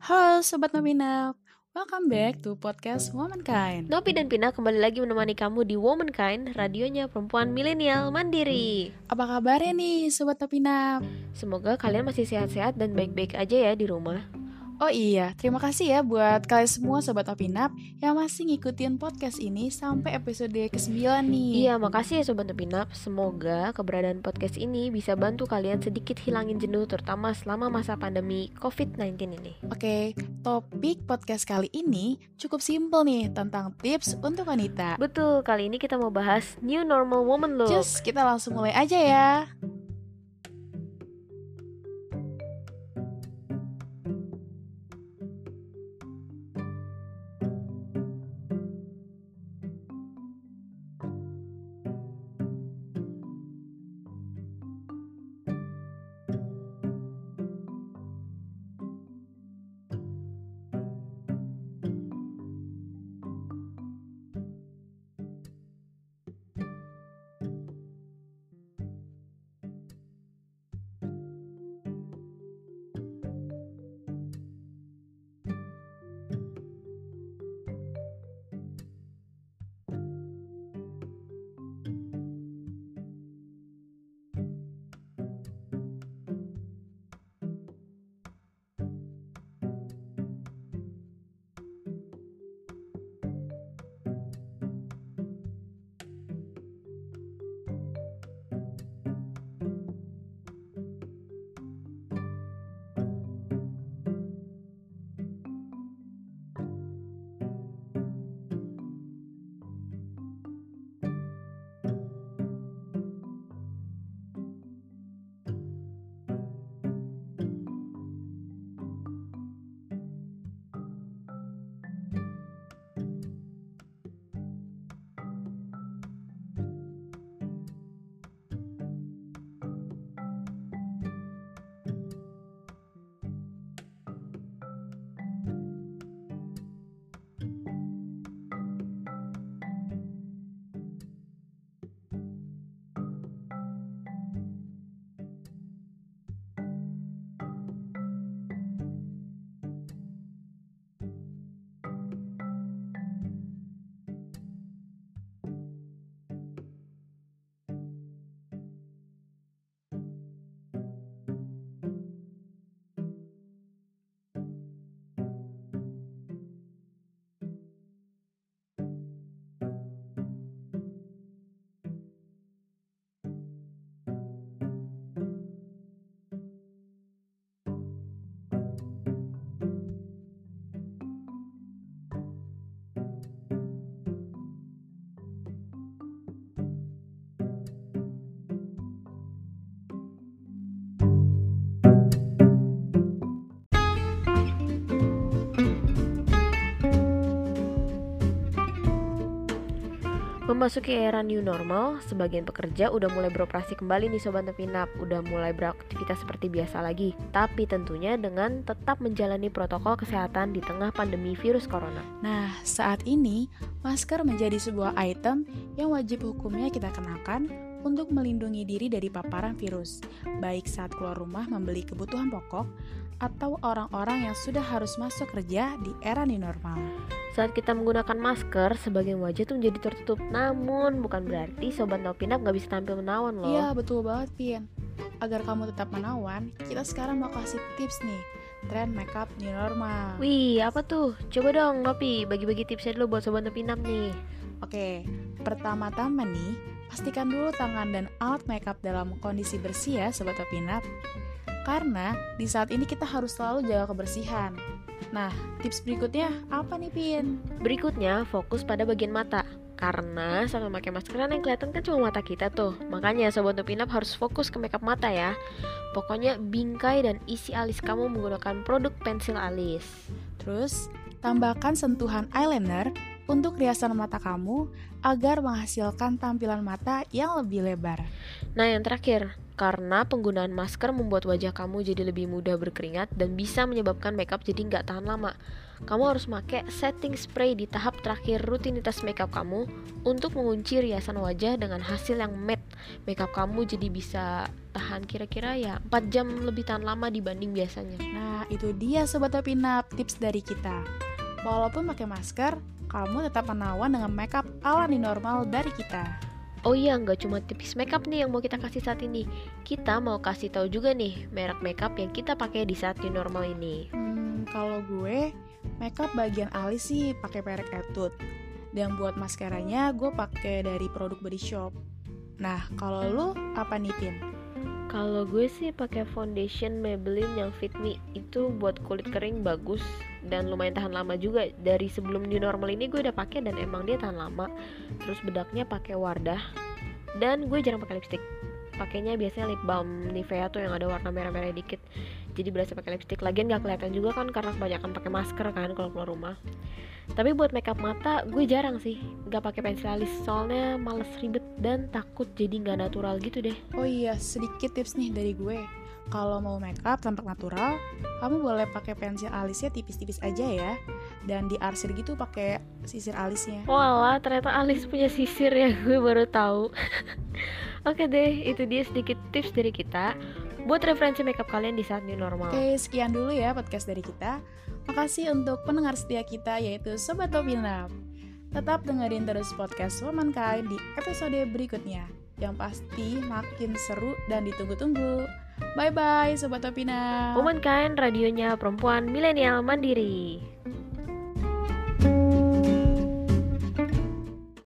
Halo Sobat Nominap, welcome back to podcast Womankind Nopi dan Pina kembali lagi menemani kamu di Womankind, radionya perempuan milenial mandiri. Apa kabarnya nih Sobat Nominap? Semoga kalian masih sehat-sehat dan baik-baik aja ya di rumah. Oh iya, terima kasih ya buat kalian semua Sobat Opinap yang masih ngikutin podcast ini sampai episode ke-9 nih Iya, makasih ya Sobat Opinap. Semoga keberadaan podcast ini bisa bantu kalian sedikit hilangin jenuh terutama selama masa pandemi COVID-19 ini. Oke, topik podcast kali ini cukup simpel nih tentang tips untuk wanita Betul, kali ini kita mau bahas New Normal Woman look. Just kita langsung mulai aja ya Memasuki era new normal, sebagian pekerja udah mulai beroperasi kembali nih Sobat Nepinap. Udah mulai beraktivitas seperti biasa lagi. Tapi tentunya dengan tetap menjalani protokol kesehatan di tengah pandemi virus corona. Nah, saat ini masker menjadi sebuah item yang wajib hukumnya kita kenakan untuk melindungi diri dari paparan virus, baik saat keluar rumah membeli kebutuhan pokok atau orang-orang yang sudah harus masuk kerja di era new normal. Saat kita menggunakan masker, sebagian wajah tuh menjadi tertutup Namun bukan berarti Sobat Nopinap gak bisa tampil menawan loh Iya, betul banget, Pin. Agar kamu tetap menawan, kita sekarang mau kasih tips nih, tren makeup new normal. Wih, apa tuh? Coba dong Nopi, bagi-bagi tipsnya dulu buat Sobat Nopinap nih Oke, pertama-tama nih, pastikan dulu tangan dan alat makeup dalam kondisi bersih ya Sobat Opinap. Karena di saat ini kita harus selalu jaga kebersihan. Nah, tips berikutnya apa nih Pin? Berikutnya, fokus pada bagian mata karena sama pakai masker kan yang kelihatan kan cuma mata kita tuh Makanya Sobat Nupinap harus fokus ke makeup mata ya Pokoknya bingkai dan isi alis kamu menggunakan produk pensil alis Terus, tambahkan sentuhan eyeliner untuk riasan mata kamu agar menghasilkan tampilan mata yang lebih lebar. Nah yang terakhir, Karena penggunaan masker membuat wajah kamu jadi lebih mudah berkeringat dan bisa menyebabkan makeup jadi nggak tahan lama. Kamu harus pakai setting spray di tahap terakhir rutinitas makeup kamu untuk mengunci riasan wajah dengan hasil yang matte. Makeup kamu jadi bisa tahan kira-kira ya 4 jam lebih tahan lama dibanding biasanya. Nah, itu dia Sobat Opinap tips dari kita. Walaupun pakai masker, kamu tetap menawan dengan makeup ala new normal dari kita. Oh iya, nggak cuma tipis makeup nih yang mau kita kasih saat ini. Kita mau kasih tahu juga nih merek makeup yang kita pakai di saat new normal ini. Hmm, kalau gue makeup bagian alis sih pakai merek Etude. Dan buat maskeranya gue pakai dari produk Body Shop. Nah, kalau lu apa nih, Tin? Kalau gue sih pakai foundation Maybelline yang Fit Me itu buat kulit kering bagus dan lumayan tahan lama juga. Dari sebelum new normal ini gue udah pakai dan emang dia tahan lama. Terus bedaknya pakai Wardah dan gue jarang pakai lipstick. Pakainya biasanya lip balm Nivea tuh yang ada warna merah-merah dikit. Jadi berasa pakai lipstick. Lagian gak kelihatan juga kan karena kebanyakan pakai masker kan kalau keluar rumah. Tapi buat makeup mata gue jarang sih Gak pakai pensil alis soalnya males ribet dan takut jadi gak natural gitu deh Oh iya, sedikit tips nih dari gue Kalau mau makeup tampak natural, kamu boleh pakai pensil alisnya tipis-tipis aja ya Dan diarsir gitu pakai sisir alisnya Walah, ternyata alis punya sisir ya Gue baru tahu Oke deh, itu dia sedikit tips dari kita buat referensi makeup kalian di saat new normal. Oke, sekian dulu ya podcast dari kita. Makasih untuk pendengar setia kita yaitu Sobat Topinap. Tetap dengerin terus podcast Womankind di episode berikutnya yang pasti makin seru dan ditunggu-tunggu. Bye bye Sobat Topinap. Womankind radionya perempuan milenial mandiri.